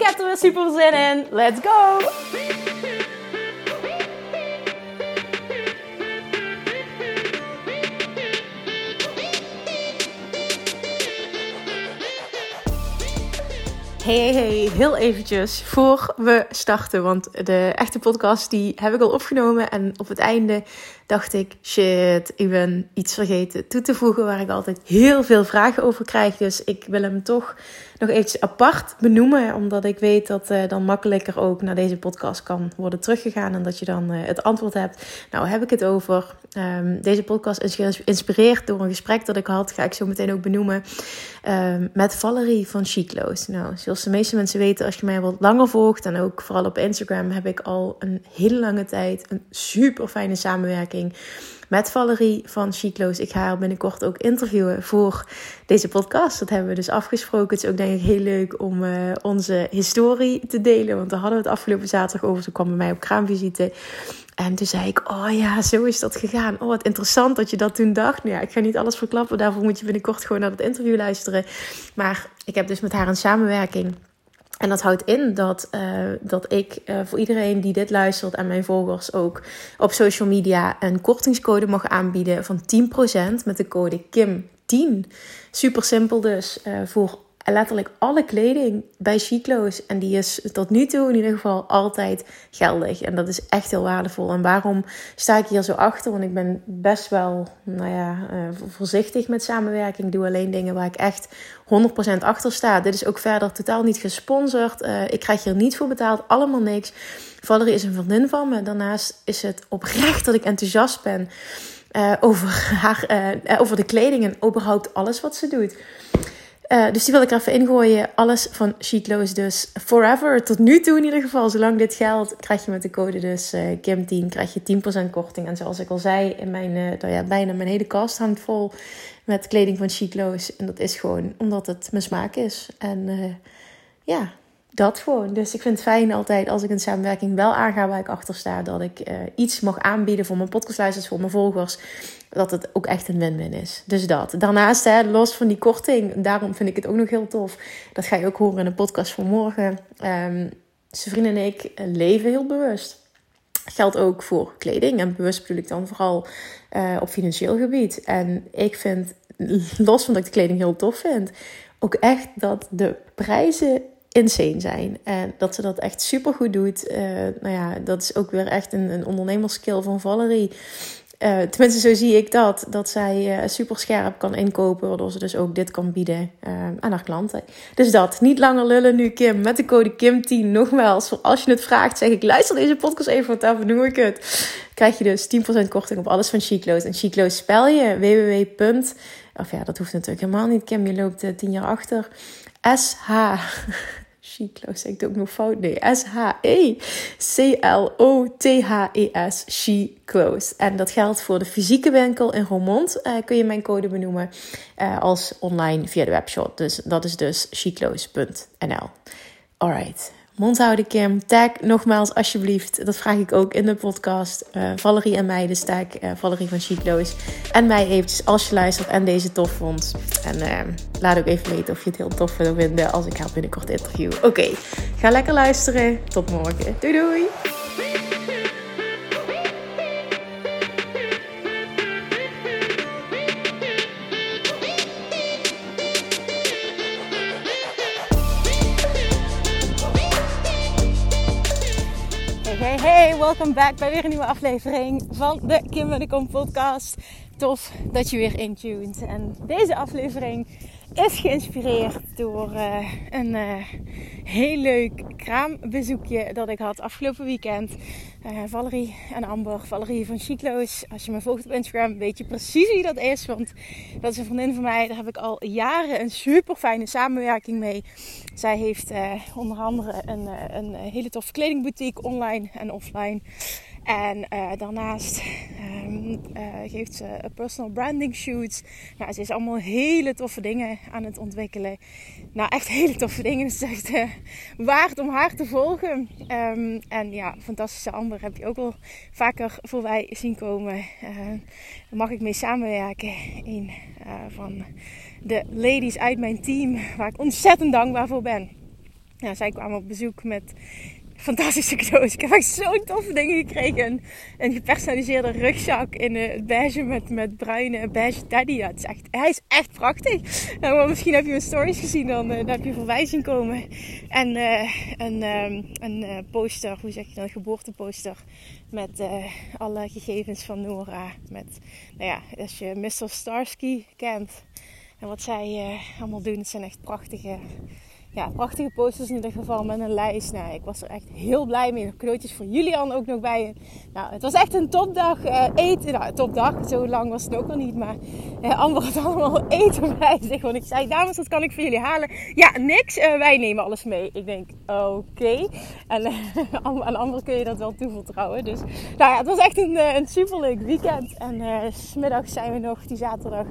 Ik heb er super zin in. Let's go! Hey, hey, hey, heel eventjes voor we starten. Want de echte podcast die heb ik al opgenomen. En op het einde dacht ik, shit, ik ben iets vergeten toe te voegen waar ik altijd heel veel vragen over krijg. Dus ik wil hem toch nog eventjes apart benoemen, omdat ik weet dat uh, dan makkelijker ook naar deze podcast kan worden teruggegaan en dat je dan uh, het antwoord hebt. Nou, heb ik het over. Um, deze podcast is geïnspireerd door een gesprek dat ik had, ga ik zo meteen ook benoemen, um, met Valerie van Chicloos. Nou, zoals de meeste mensen weten, als je mij wat langer volgt en ook vooral op Instagram, heb ik al een hele lange tijd een super fijne samenwerking met Valerie van Chicloos. Ik ga haar binnenkort ook interviewen voor deze podcast. Dat hebben we dus afgesproken. Het is ook denk ik heel leuk om uh, onze historie te delen. Want daar hadden we het afgelopen zaterdag over. Ze kwam bij mij op kraamvisite. En toen zei ik, oh ja, zo is dat gegaan. Oh, wat interessant dat je dat toen dacht. Nou ja, ik ga niet alles verklappen. Daarvoor moet je binnenkort gewoon naar het interview luisteren. Maar ik heb dus met haar een samenwerking en dat houdt in dat, uh, dat ik uh, voor iedereen die dit luistert en mijn volgers ook op social media een kortingscode mag aanbieden van 10% met de code KIM10. Super simpel dus uh, voor letterlijk alle kleding bij Chiclo's. En die is tot nu toe in ieder geval altijd geldig. En dat is echt heel waardevol. En waarom sta ik hier zo achter? Want ik ben best wel nou ja, uh, voorzichtig met samenwerking. Ik doe alleen dingen waar ik echt 100% achter sta. Dit is ook verder totaal niet gesponsord. Uh, ik krijg hier niet voor betaald. Allemaal niks. Valerie is een vriendin van me. Daarnaast is het oprecht dat ik enthousiast ben. Uh, over, haar, over de kleding en überhaupt alles wat ze doet. Uh, dus die wil ik er even ingooien. Alles van Sheetloos dus forever. Tot nu toe in ieder geval. Zolang dit geldt, krijg je met de code dus uh, KIM10 krijg je 10% korting. En zoals ik al zei, in mijn, uh, ja, bijna mijn hele kast hangt vol met kleding van Sheetloos. En dat is gewoon omdat het mijn smaak is. En ja, dat gewoon. Dus ik vind het fijn altijd als ik een samenwerking wel aanga waar ik achter sta. Dat ik uh, iets mag aanbieden voor mijn podcastluisters, voor mijn volgers. Dat het ook echt een win-win is. Dus dat. Daarnaast, hè, los van die korting, daarom vind ik het ook nog heel tof. Dat ga je ook horen in de podcast van morgen. Um, zijn vrienden en ik leven heel bewust. Geldt ook voor kleding. En bewust bedoel ik dan vooral uh, op financieel gebied. En ik vind, los van dat ik de kleding heel tof vind, ook echt dat de prijzen insane zijn. En dat ze dat echt super goed doet. Uh, nou ja, dat is ook weer echt een, een ondernemerskill van Valerie. Uh, tenminste, zo zie ik dat. Dat zij uh, super scherp kan inkopen. Waardoor ze dus ook dit kan bieden aan haar klanten. Dus dat. Niet langer lullen nu, Kim. Met de code KIM10. Nogmaals, als je het vraagt, zeg ik: luister deze podcast even, want daarvoor noem ik het. Krijg je dus 10% korting op alles van Chiclo's. En Chiclo's spel je www. Of ja, dat hoeft natuurlijk helemaal niet, Kim. Je loopt 10 jaar achter. SH. Chiclo, zeg ik ook nog fout? Nee, S-H-E-C-L-O-T-H-E-S, She Close. En dat geldt voor de fysieke winkel in Roermond. Uh, kun je mijn code benoemen uh, als online via de webshop. Dus dat is dus sheclose.nl. Alright, mond houden Kim. Tag nogmaals alsjeblieft. Dat vraag ik ook in de podcast. Uh, Valerie en mij, dus tag uh, Valerie van Chicloos. En mij eventjes als je luistert en deze tof vond. En uh, laat ook even weten of je het heel tof wil vinden als ik haar binnenkort interview. Oké, ga lekker luisteren. Tot morgen. Doei doei! Welkom back bij weer een nieuwe aflevering van de Kim de podcast. Tof dat je weer intuned. En deze aflevering is geïnspireerd door uh, een uh, heel leuk kraambezoekje dat ik had afgelopen weekend. Uh, Valerie en Amber, Valerie van Chiclo's. Als je me volgt op Instagram weet je precies wie dat is. Want dat is een vriendin van mij. Daar heb ik al jaren een super fijne samenwerking mee. Zij heeft onder andere een, een hele toffe kledingboutique online en offline. En daarnaast uh, geeft ze personal branding shoots. Nou, ze is allemaal hele toffe dingen aan het ontwikkelen. Nou, echt hele toffe dingen. Het is echt waard om haar te volgen. Um, en ja, fantastische Amber heb je ook al vaker voorbij zien komen. daar mag ik mee samenwerken. Een van de ladies uit mijn team, waar ik ontzettend dankbaar voor ben. Ja, zij kwamen op bezoek met fantastische cadeaus. Ik heb echt zo'n toffe dingen gekregen. Een, gepersonaliseerde rugzak in het beige met, met bruine beige teddy. Het is echt, hij is echt prachtig. Nou, misschien heb je mijn stories gezien, dan, dan heb je voorbij zien komen. En een, um, een poster, hoe zeg je dat, een geboorteposter. Met alle gegevens van Nora. Met, nou ja, als je Mr. Starsky kent. En wat zij allemaal doen, het zijn echt prachtige ja, prachtige posters in ieder geval met een lijst. Nou, ik was er echt heel blij mee. Nog voor Julian ook nog bij. Nou, het was echt een topdag uh, eten. Nou, topdag, zo lang was het ook nog niet. Maar uh, Amber had allemaal eten bij zich. Want ik zei, dames, wat kan ik voor jullie halen? Ja, niks. Uh, wij nemen alles mee. Ik denk, oké. En aan Amber kun je dat wel toevertrouwen. Dus nou ja, het was echt een, een superleuk weekend. En smiddags zijn we nog die zaterdag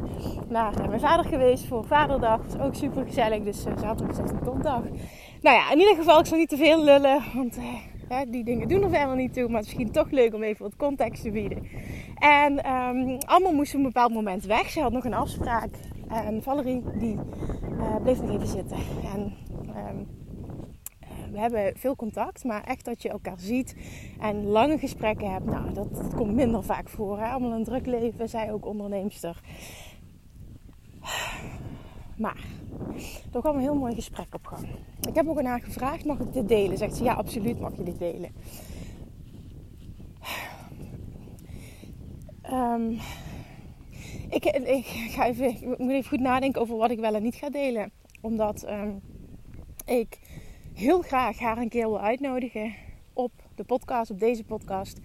naar mijn vader geweest voor vaderdag. Dat was ook super gezellig. Dus zaterdag is echt een topdag. Nou ja, in ieder geval, ik zal niet te veel lullen. Want eh, die dingen doen er verder niet toe. Maar het is misschien toch leuk om even wat context te bieden. En um, allemaal moest op een bepaald moment weg. Ze had nog een afspraak. En Valerie die uh, bleef nog even zitten. En um, we hebben veel contact, maar echt dat je elkaar ziet en lange gesprekken hebt, nou, dat, dat komt minder vaak voor. Hè? Allemaal een druk leven, zij ook onderneemster. Maar er kwam een heel mooi gesprek op gang. Ik heb ook aan haar gevraagd: mag ik dit delen? Zegt ze ja, absoluut mag je dit delen. Um, ik, ik, ga even, ik moet even goed nadenken over wat ik wel en niet ga delen. Omdat um, ik heel graag haar een keer wil uitnodigen op de podcast, op deze podcast,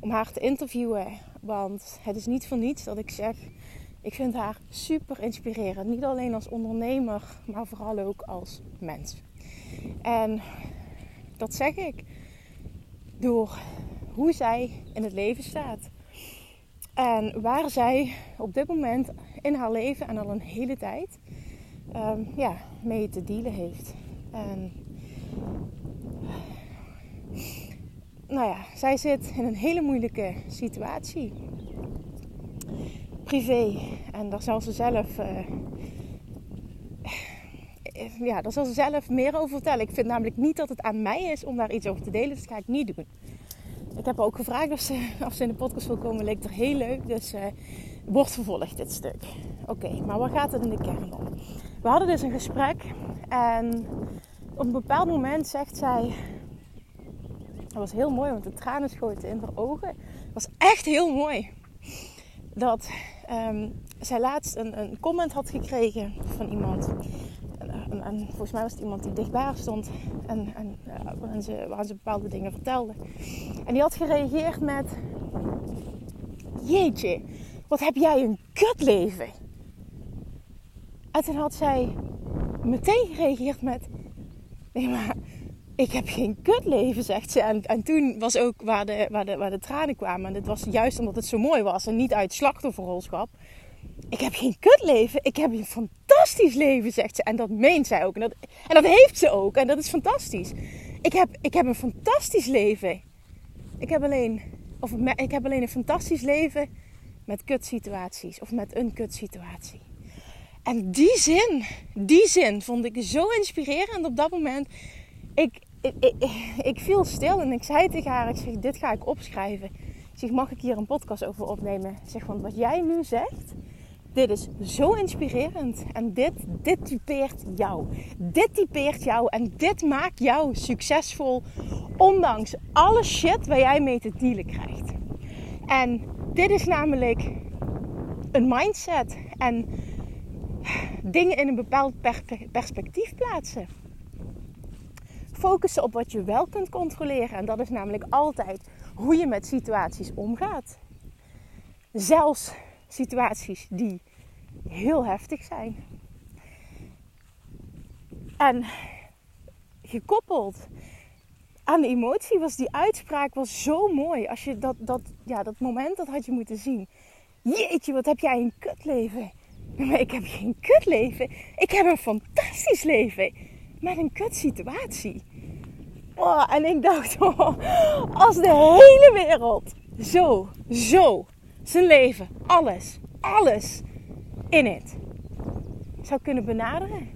om haar te interviewen. Want het is niet voor niets dat ik zeg ik vind haar super inspirerend. Niet alleen als ondernemer, maar vooral ook als mens. En dat zeg ik door hoe zij in het leven staat. En waar zij op dit moment in haar leven en al een hele tijd um, ja, mee te dealen heeft. En nou ja, zij zit in een hele moeilijke situatie privé. En daar zal ze zelf. Uh, ja, daar zal ze zelf meer over vertellen. Ik vind namelijk niet dat het aan mij is om daar iets over te delen. Dus dat ga ik niet doen. Ik heb ook gevraagd of ze, of in de podcast wil komen. Leek er heel leuk. Dus uh, wordt vervolgd dit stuk. Oké, maar waar gaat het in de kern om? We hadden dus een gesprek. En op een bepaald moment zegt zij... Dat was heel mooi, want de tranen schoten in haar ogen. Het was echt heel mooi. Dat um, zij laatst een, een, comment had gekregen van iemand. En, en, volgens mij was het iemand die dichtbij stond en, en ze, waar ze bepaalde dingen vertelde. En die had gereageerd met: Jeetje, wat heb jij een kutleven? En toen had zij meteen gereageerd met: Nee, maar ik heb geen kutleven, zegt ze. En, en toen was ook waar de, waar, de, waar de tranen kwamen. En dit was juist omdat het zo mooi was en niet uit slachtofferrolschap. Ik heb geen kutleven, ik heb een fantastisch leven, zegt ze. En dat meent zij ook. En dat, en dat heeft ze ook. En dat is fantastisch. Ik heb, ik heb een fantastisch leven. Ik heb alleen, of ik heb alleen een fantastisch leven met kutsituaties. Of met een kutsituatie. En die zin, die zin vond ik zo inspirerend op dat moment. Ik, ik, ik, ik, viel stil en ik zei tegen haar, ik zeg, dit ga ik opschrijven. Zeg, mag ik hier een podcast over opnemen? Ik zeg, want wat jij nu zegt, dit is zo inspirerend. En dit, dit typeert jou. Dit typeert jou en dit maakt jou succesvol. Ondanks alle shit waar jij mee te dealen krijgt. En dit is namelijk een mindset. En dingen in een bepaald perspectief plaatsen. Focussen op wat je wel kunt controleren. En dat is namelijk altijd hoe je met situaties omgaat. Zelfs situaties die heel heftig zijn. En gekoppeld aan de emotie was die uitspraak was zo mooi. Als je dat, dat, ja, dat moment, dat had je moeten zien. Jeetje, wat heb jij een kutleven. Maar ik heb geen kutleven. Ik heb een fantastisch leven. Met een kutsituatie. Oh, en ik dacht, oh, als de hele wereld zo, zo zijn leven, alles, alles in het zou kunnen benaderen,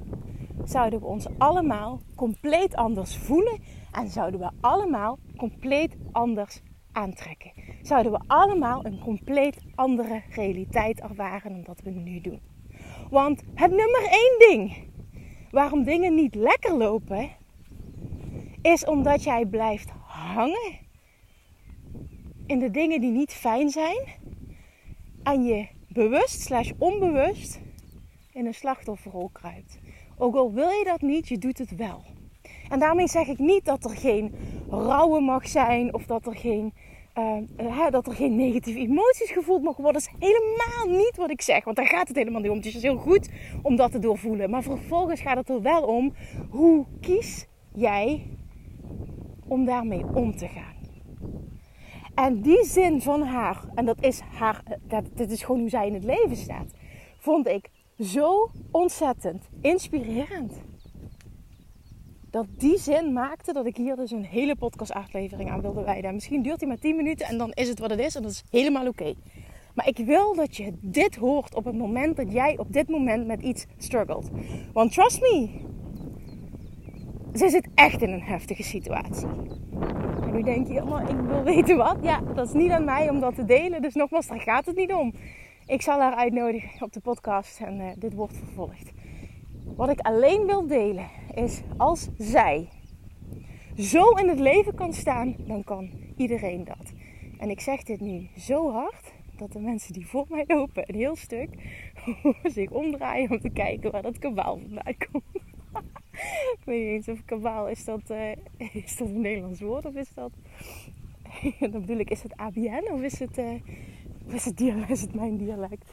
zouden we ons allemaal compleet anders voelen en zouden we allemaal compleet anders aantrekken. Zouden we allemaal een compleet andere realiteit ervaren dan dat we nu doen. Want het nummer één ding waarom dingen niet lekker lopen, is omdat jij blijft hangen in de dingen die niet fijn zijn en je bewust slash onbewust in een slachtofferrol kruipt. Ook al wil je dat niet, je doet het wel. En daarmee zeg ik niet dat er geen rouwen mag zijn of dat er geen, uh, dat er geen negatieve emoties gevoeld mogen worden. Dat is helemaal niet wat ik zeg, want daar gaat het helemaal niet om. Het is heel goed om dat te doorvoelen. Maar vervolgens gaat het er wel om hoe kies jij om daarmee om te gaan. En die zin van haar, en dat is haar, dat, dit is gewoon hoe zij in het leven staat, vond ik zo ontzettend inspirerend. Dat die zin maakte dat ik hier dus een hele podcast-aflevering aan wilde wijden. misschien duurt die maar 10 minuten en dan is het wat het is en dat is helemaal oké. Maar ik wil dat je dit hoort op het moment dat jij op dit moment met iets struggelt. Want trust me, ze zit echt in een heftige situatie. En nu denk je, maar ik wil weten wat. Ja, dat is niet aan mij om dat te delen. Dus nogmaals, daar gaat het niet om. Ik zal haar uitnodigen op de podcast en uh, dit wordt vervolgd. Wat ik alleen wil delen is als zij zo in het leven kan staan, dan kan iedereen dat. En ik zeg dit nu zo hard dat de mensen die voor mij lopen een heel stuk zich omdraaien om te kijken waar dat kabaal vandaan komt. Ik weet niet eens of kabaal is dat, uh, is dat een Nederlands woord of is dat. dan bedoel ik, is het ABN of is het. Uh, is het, dialect, is het mijn dialect?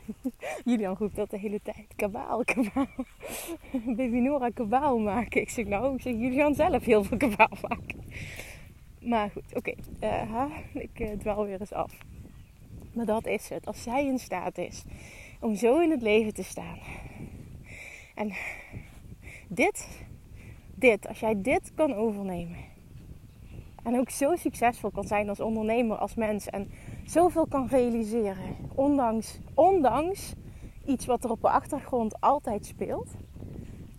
Julian roept dat de hele tijd. Kabaal, kabaal. Baby Nora kabaal maken. Ik zeg nou, ik zeg Julian zelf heel veel kabaal maken. Maar goed, oké. Okay. Uh, ik uh, dwaal weer eens af. Maar dat is het. Als zij in staat is om zo in het leven te staan. En dit, dit, als jij dit kan overnemen. En ook zo succesvol kan zijn als ondernemer, als mens. En zoveel kan realiseren. Ondanks, ondanks iets wat er op de achtergrond altijd speelt.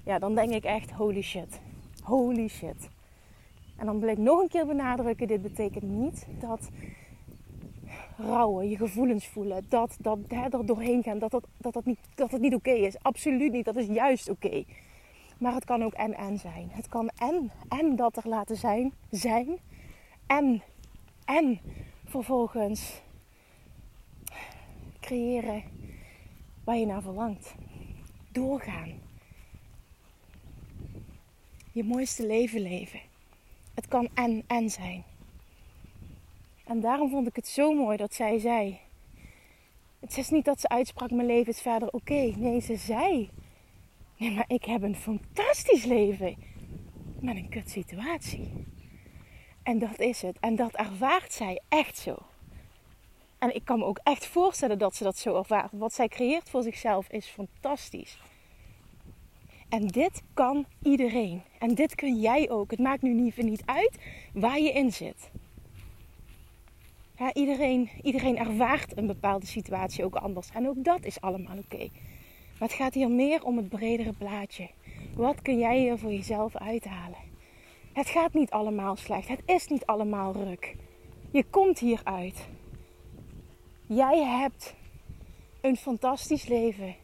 Ja, dan denk ik echt holy shit. Holy shit. En dan wil ik nog een keer benadrukken. Dit betekent niet dat rouwen, je gevoelens voelen, dat, dat er doorheen gaan, dat dat, dat, dat niet, dat niet oké is. Absoluut niet, dat is juist oké. Maar het kan ook en en zijn. Het kan en en dat er laten zijn, zijn. En, en vervolgens creëren waar je naar verlangt. Doorgaan. Je mooiste leven leven. Het kan en en zijn. En daarom vond ik het zo mooi dat zij zei. Het is niet dat ze uitsprak: Mijn leven is verder oké. Nee, ze zei: Nee, maar ik heb een fantastisch leven. Met een kut situatie. En dat is het. En dat ervaart zij echt zo. En ik kan me ook echt voorstellen dat ze dat zo ervaart. Wat zij creëert voor zichzelf is fantastisch. En dit kan iedereen. En dit kun jij ook. Het maakt nu niet, uit waar je in zit. Ja, iedereen, iedereen ervaart een bepaalde situatie ook anders. En ook dat is allemaal oké. Maar het gaat hier meer om het bredere plaatje. Wat kun jij hier voor jezelf uithalen? Het gaat niet allemaal slecht. Het is niet allemaal ruk. Je komt hieruit. Jij hebt een fantastisch leven.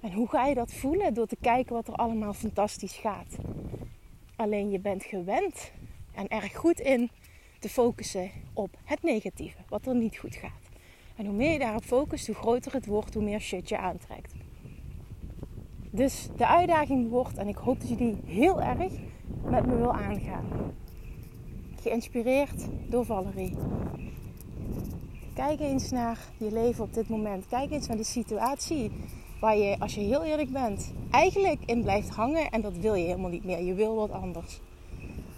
En hoe ga je dat voelen? Door te kijken wat er allemaal fantastisch gaat. Alleen je bent gewend en erg goed in te focussen op het negatieve, wat er niet goed gaat. En hoe meer je daarop focust, hoe groter het wordt, hoe meer shit je aantrekt. Dus de uitdaging wordt, en ik hoop dat je die heel erg met me wil aangaan. Geïnspireerd door Valerie. Kijk eens naar je leven op dit moment. Kijk eens naar de situatie waar je, als je heel eerlijk bent, eigenlijk in blijft hangen en dat wil je helemaal niet meer. Je wil wat anders.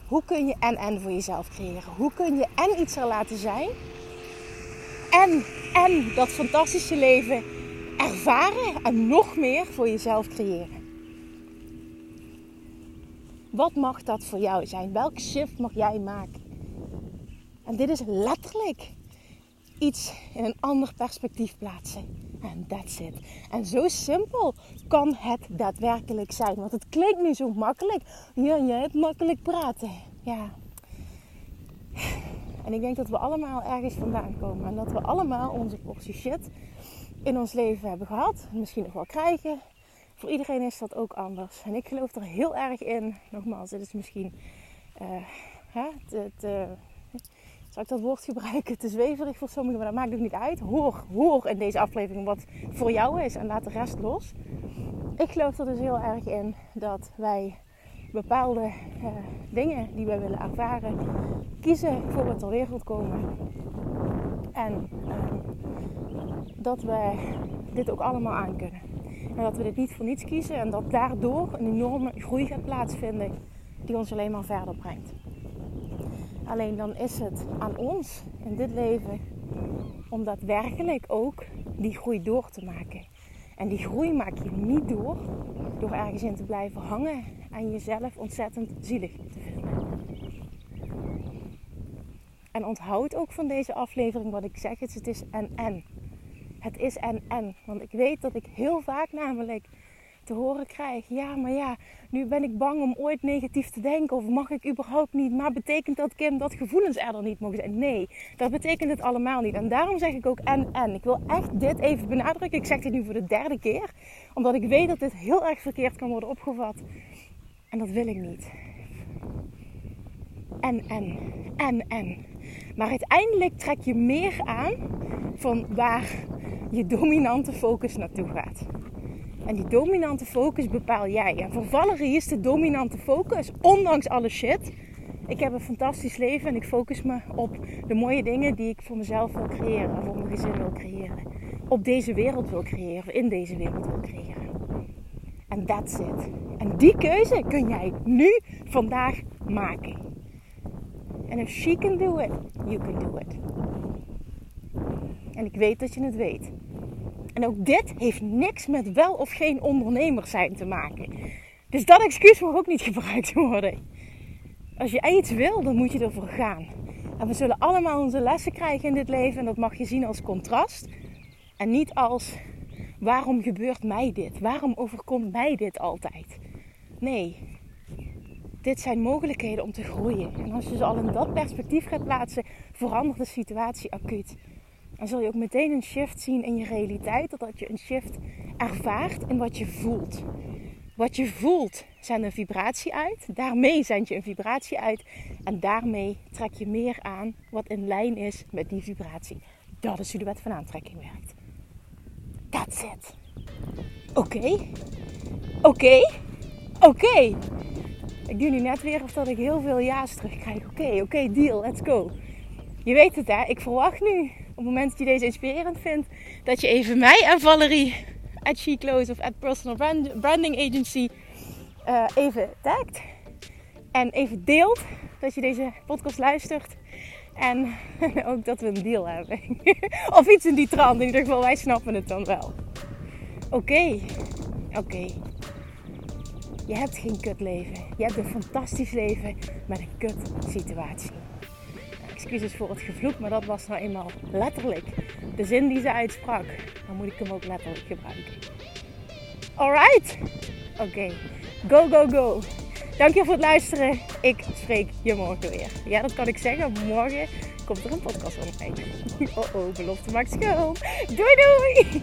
Hoe kun je en en voor jezelf creëren? Hoe kun je en iets er laten zijn en en dat fantastische leven ervaren en nog meer voor jezelf creëren? Wat mag dat voor jou zijn? Welk shift mag jij maken? En dit is letterlijk iets in een ander perspectief plaatsen. En that's it. En zo simpel kan het daadwerkelijk zijn. Want het klinkt nu zo makkelijk. Ja, jij hebt makkelijk praten. Ja. En ik denk dat we allemaal ergens vandaan komen. En dat we allemaal onze portie shit in ons leven hebben gehad. Misschien nog wel krijgen. Voor iedereen is dat ook anders. En ik geloof er heel erg in. Nogmaals, dit is misschien uh, hè, ik dat woord gebruiken, te zweverig voor sommigen, maar dat maakt ook niet uit. Hoor, hoor in deze aflevering wat voor jou is en laat de rest los. Ik geloof er dus heel erg in dat wij bepaalde uh, dingen die wij willen ervaren, kiezen voor we ter wereld komen. En uh, dat we dit ook allemaal aan kunnen. En dat we dit niet voor niets kiezen en dat daardoor een enorme groei gaat plaatsvinden die ons alleen maar verder brengt. Alleen dan is het aan ons in dit leven om daadwerkelijk ook die groei door te maken. En die groei maak je niet door door ergens in te blijven hangen en jezelf ontzettend zielig te vinden. En onthoud ook van deze aflevering wat ik zeg: het is en en. Het is en en. Want ik weet dat ik heel vaak namelijk te horen krijg. Ja, maar ja, nu ben ik bang om ooit negatief te denken. Of mag ik überhaupt niet? Maar betekent dat, Kim, dat gevoelens er dan niet mogen zijn? Nee, dat betekent het allemaal niet. En daarom zeg ik ook en en. Ik wil echt dit even benadrukken. Ik zeg dit nu voor de derde keer. Omdat ik weet dat dit heel erg verkeerd kan worden opgevat. En dat wil ik niet. En en. En en. Maar uiteindelijk trek je meer aan van waar je dominante focus naartoe gaat. En die dominante focus bepaal jij. En voor Valerie is de dominante focus, ondanks alle shit. Ik heb een fantastisch leven en ik focus me op de mooie dingen die ik voor mezelf wil creëren, voor mijn gezin wil creëren, op deze wereld wil creëren, in deze wereld wil creëren. En that's it. En die keuze kun jij nu, vandaag maken. En if she can do it, you can do it. En ik weet dat je het weet. En ook dit heeft niks met wel of geen ondernemer zijn te maken. Dus dat excuus mag ook niet gebruikt worden. Als je iets wil, dan moet je ervoor gaan. En we zullen allemaal onze lessen krijgen in dit leven. En dat mag je zien als contrast. En niet als waarom gebeurt mij dit? Waarom overkomt mij dit altijd? Nee, dit zijn mogelijkheden om te groeien. En als je ze al in dat perspectief gaat plaatsen, verandert de situatie acuut. Dan zul je ook meteen een shift zien in je realiteit. Dat je een shift ervaart in wat je voelt. Wat je voelt zendt een vibratie uit. Daarmee zend je een vibratie uit. En daarmee trek je meer aan wat in lijn is met die vibratie. Dat is hoe de wet van aantrekking werkt. That's it. Oké. Oké. Oké. Ik doe nu net weer of dat ik heel veel ja's terugkrijg. Oké, oké, deal, let's go. Je weet het hè, ik verwacht nu op het moment dat je deze inspirerend vindt, dat je even mij en Valerie at She Close of at Personal Branding Agency uh, even tagt. En even deelt dat je deze podcast luistert. En ook dat we een deal hebben. of iets in die trant. In ieder geval, wij snappen het dan wel. Oké, oké. Je hebt geen kut leven. Je hebt een fantastisch leven met een kut situatie excuses voor het gevloek, maar dat was nou eenmaal letterlijk de zin die ze uitsprak. Dan moet ik hem ook letterlijk gebruiken. Alright? Oké. Go, go, go. Dankjewel voor het luisteren. Ik spreek je morgen weer. Ja, dat kan ik zeggen. Morgen komt er een podcast online. Oh oh, belofte maakt schoon. Doei doei!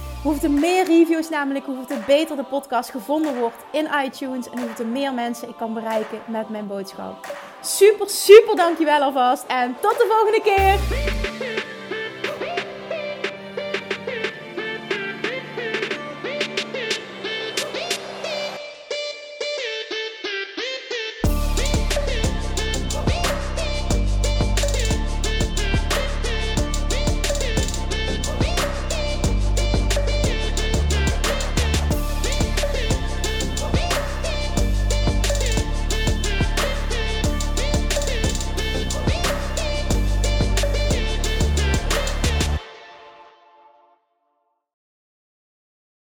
Hoeveel meer reviews namelijk, hoeveel beter de podcast gevonden wordt in iTunes. En hoeveel meer mensen ik kan bereiken met mijn boodschap. Super, super dankjewel alvast. En tot de volgende keer.